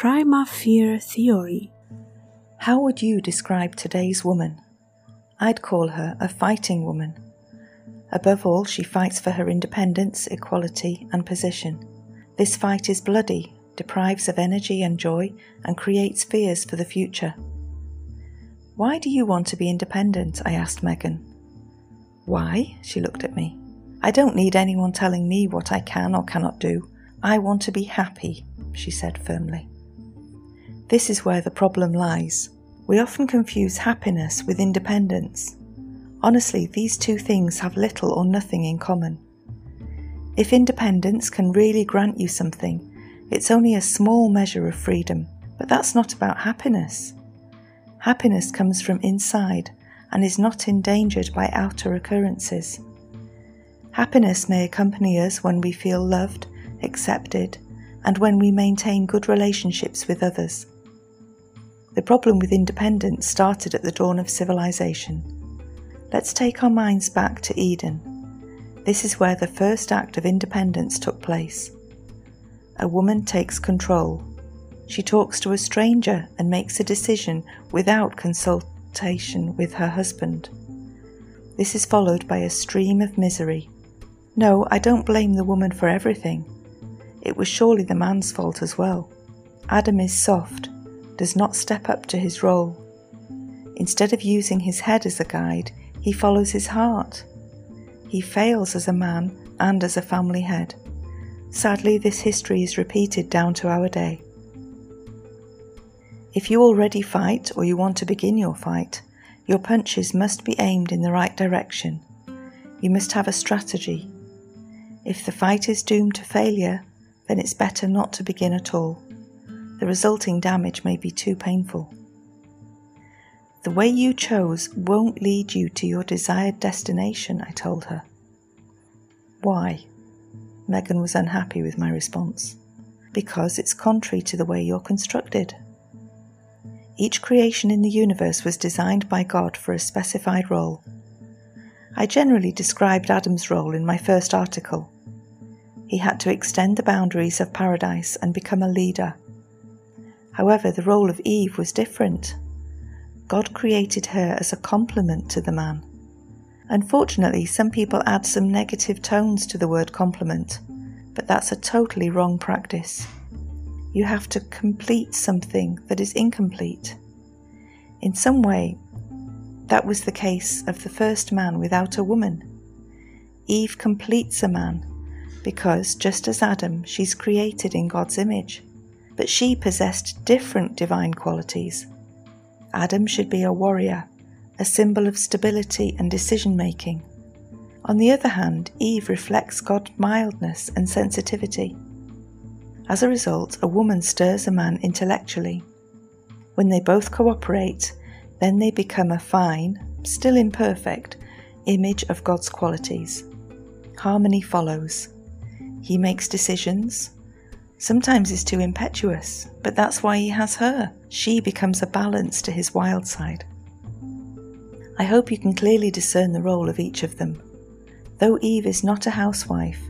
Prima Fear Theory. How would you describe today's woman? I'd call her a fighting woman. Above all, she fights for her independence, equality, and position. This fight is bloody, deprives of energy and joy, and creates fears for the future. Why do you want to be independent? I asked Megan. Why? She looked at me. I don't need anyone telling me what I can or cannot do. I want to be happy, she said firmly. This is where the problem lies. We often confuse happiness with independence. Honestly, these two things have little or nothing in common. If independence can really grant you something, it's only a small measure of freedom, but that's not about happiness. Happiness comes from inside and is not endangered by outer occurrences. Happiness may accompany us when we feel loved, accepted, and when we maintain good relationships with others. The problem with independence started at the dawn of civilization. Let's take our minds back to Eden. This is where the first act of independence took place. A woman takes control. She talks to a stranger and makes a decision without consultation with her husband. This is followed by a stream of misery. No, I don't blame the woman for everything. It was surely the man's fault as well. Adam is soft, does not step up to his role. Instead of using his head as a guide, he follows his heart. He fails as a man and as a family head. Sadly, this history is repeated down to our day. If you already fight or you want to begin your fight, your punches must be aimed in the right direction. You must have a strategy. If the fight is doomed to failure, then it's better not to begin at all. The resulting damage may be too painful. The way you chose won't lead you to your desired destination, I told her. Why? Megan was unhappy with my response. Because it's contrary to the way you're constructed. Each creation in the universe was designed by God for a specified role. I generally described Adam's role in my first article. He had to extend the boundaries of paradise and become a leader. However, the role of Eve was different. God created her as a complement to the man. Unfortunately, some people add some negative tones to the word complement, but that's a totally wrong practice. You have to complete something that is incomplete. In some way, that was the case of the first man without a woman. Eve completes a man because, just as Adam, she's created in God's image, but she possessed different divine qualities. Adam should be a warrior, a symbol of stability and decision making. On the other hand, Eve reflects God's mildness and sensitivity. As a result, a woman stirs a man intellectually. When they both cooperate, then they become a fine, still imperfect, image of God's qualities. Harmony follows. He makes decisions. Sometimes he's too impetuous, but that's why he has her. She becomes a balance to his wild side. I hope you can clearly discern the role of each of them. Though Eve is not a housewife,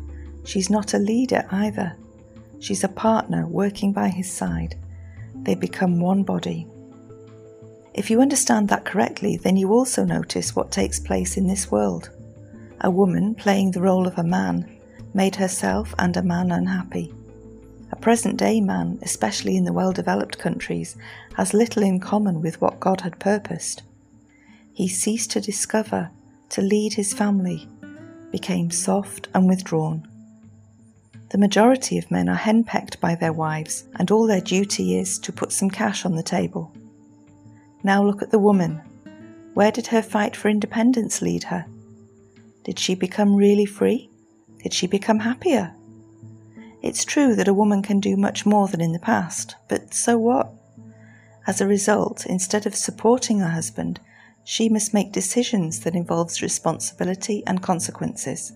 she's not a leader either. She's a partner working by his side. They become one body. If you understand that correctly, then you also notice what takes place in this world. A woman playing the role of a man made herself and a man unhappy. Present day man, especially in the well developed countries, has little in common with what God had purposed. He ceased to discover, to lead his family, became soft and withdrawn. The majority of men are henpecked by their wives, and all their duty is to put some cash on the table. Now look at the woman. Where did her fight for independence lead her? Did she become really free? Did she become happier? It's true that a woman can do much more than in the past, but so what? As a result, instead of supporting her husband, she must make decisions that involves responsibility and consequences.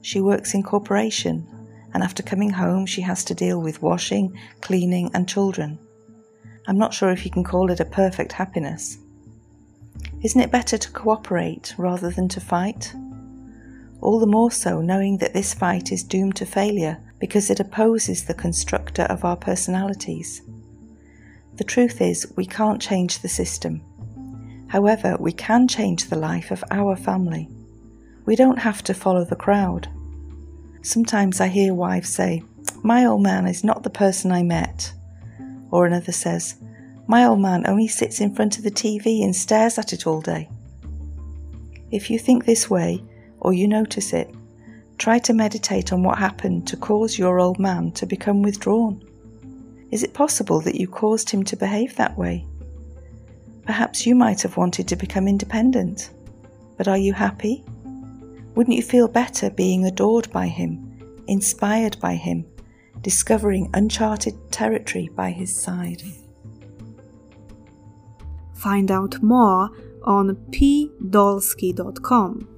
She works in corporation, and after coming home, she has to deal with washing, cleaning, and children. I'm not sure if you can call it a perfect happiness. Isn't it better to cooperate rather than to fight? All the more so knowing that this fight is doomed to failure because it opposes the constructor of our personalities. The truth is, we can't change the system. However, we can change the life of our family. We don't have to follow the crowd. Sometimes I hear wives say, My old man is not the person I met. Or another says, My old man only sits in front of the TV and stares at it all day. If you think this way, or you notice it, Try to meditate on what happened to cause your old man to become withdrawn. Is it possible that you caused him to behave that way? Perhaps you might have wanted to become independent. But are you happy? Wouldn't you feel better being adored by him, inspired by him, discovering uncharted territory by his side? Find out more on pdolsky.com.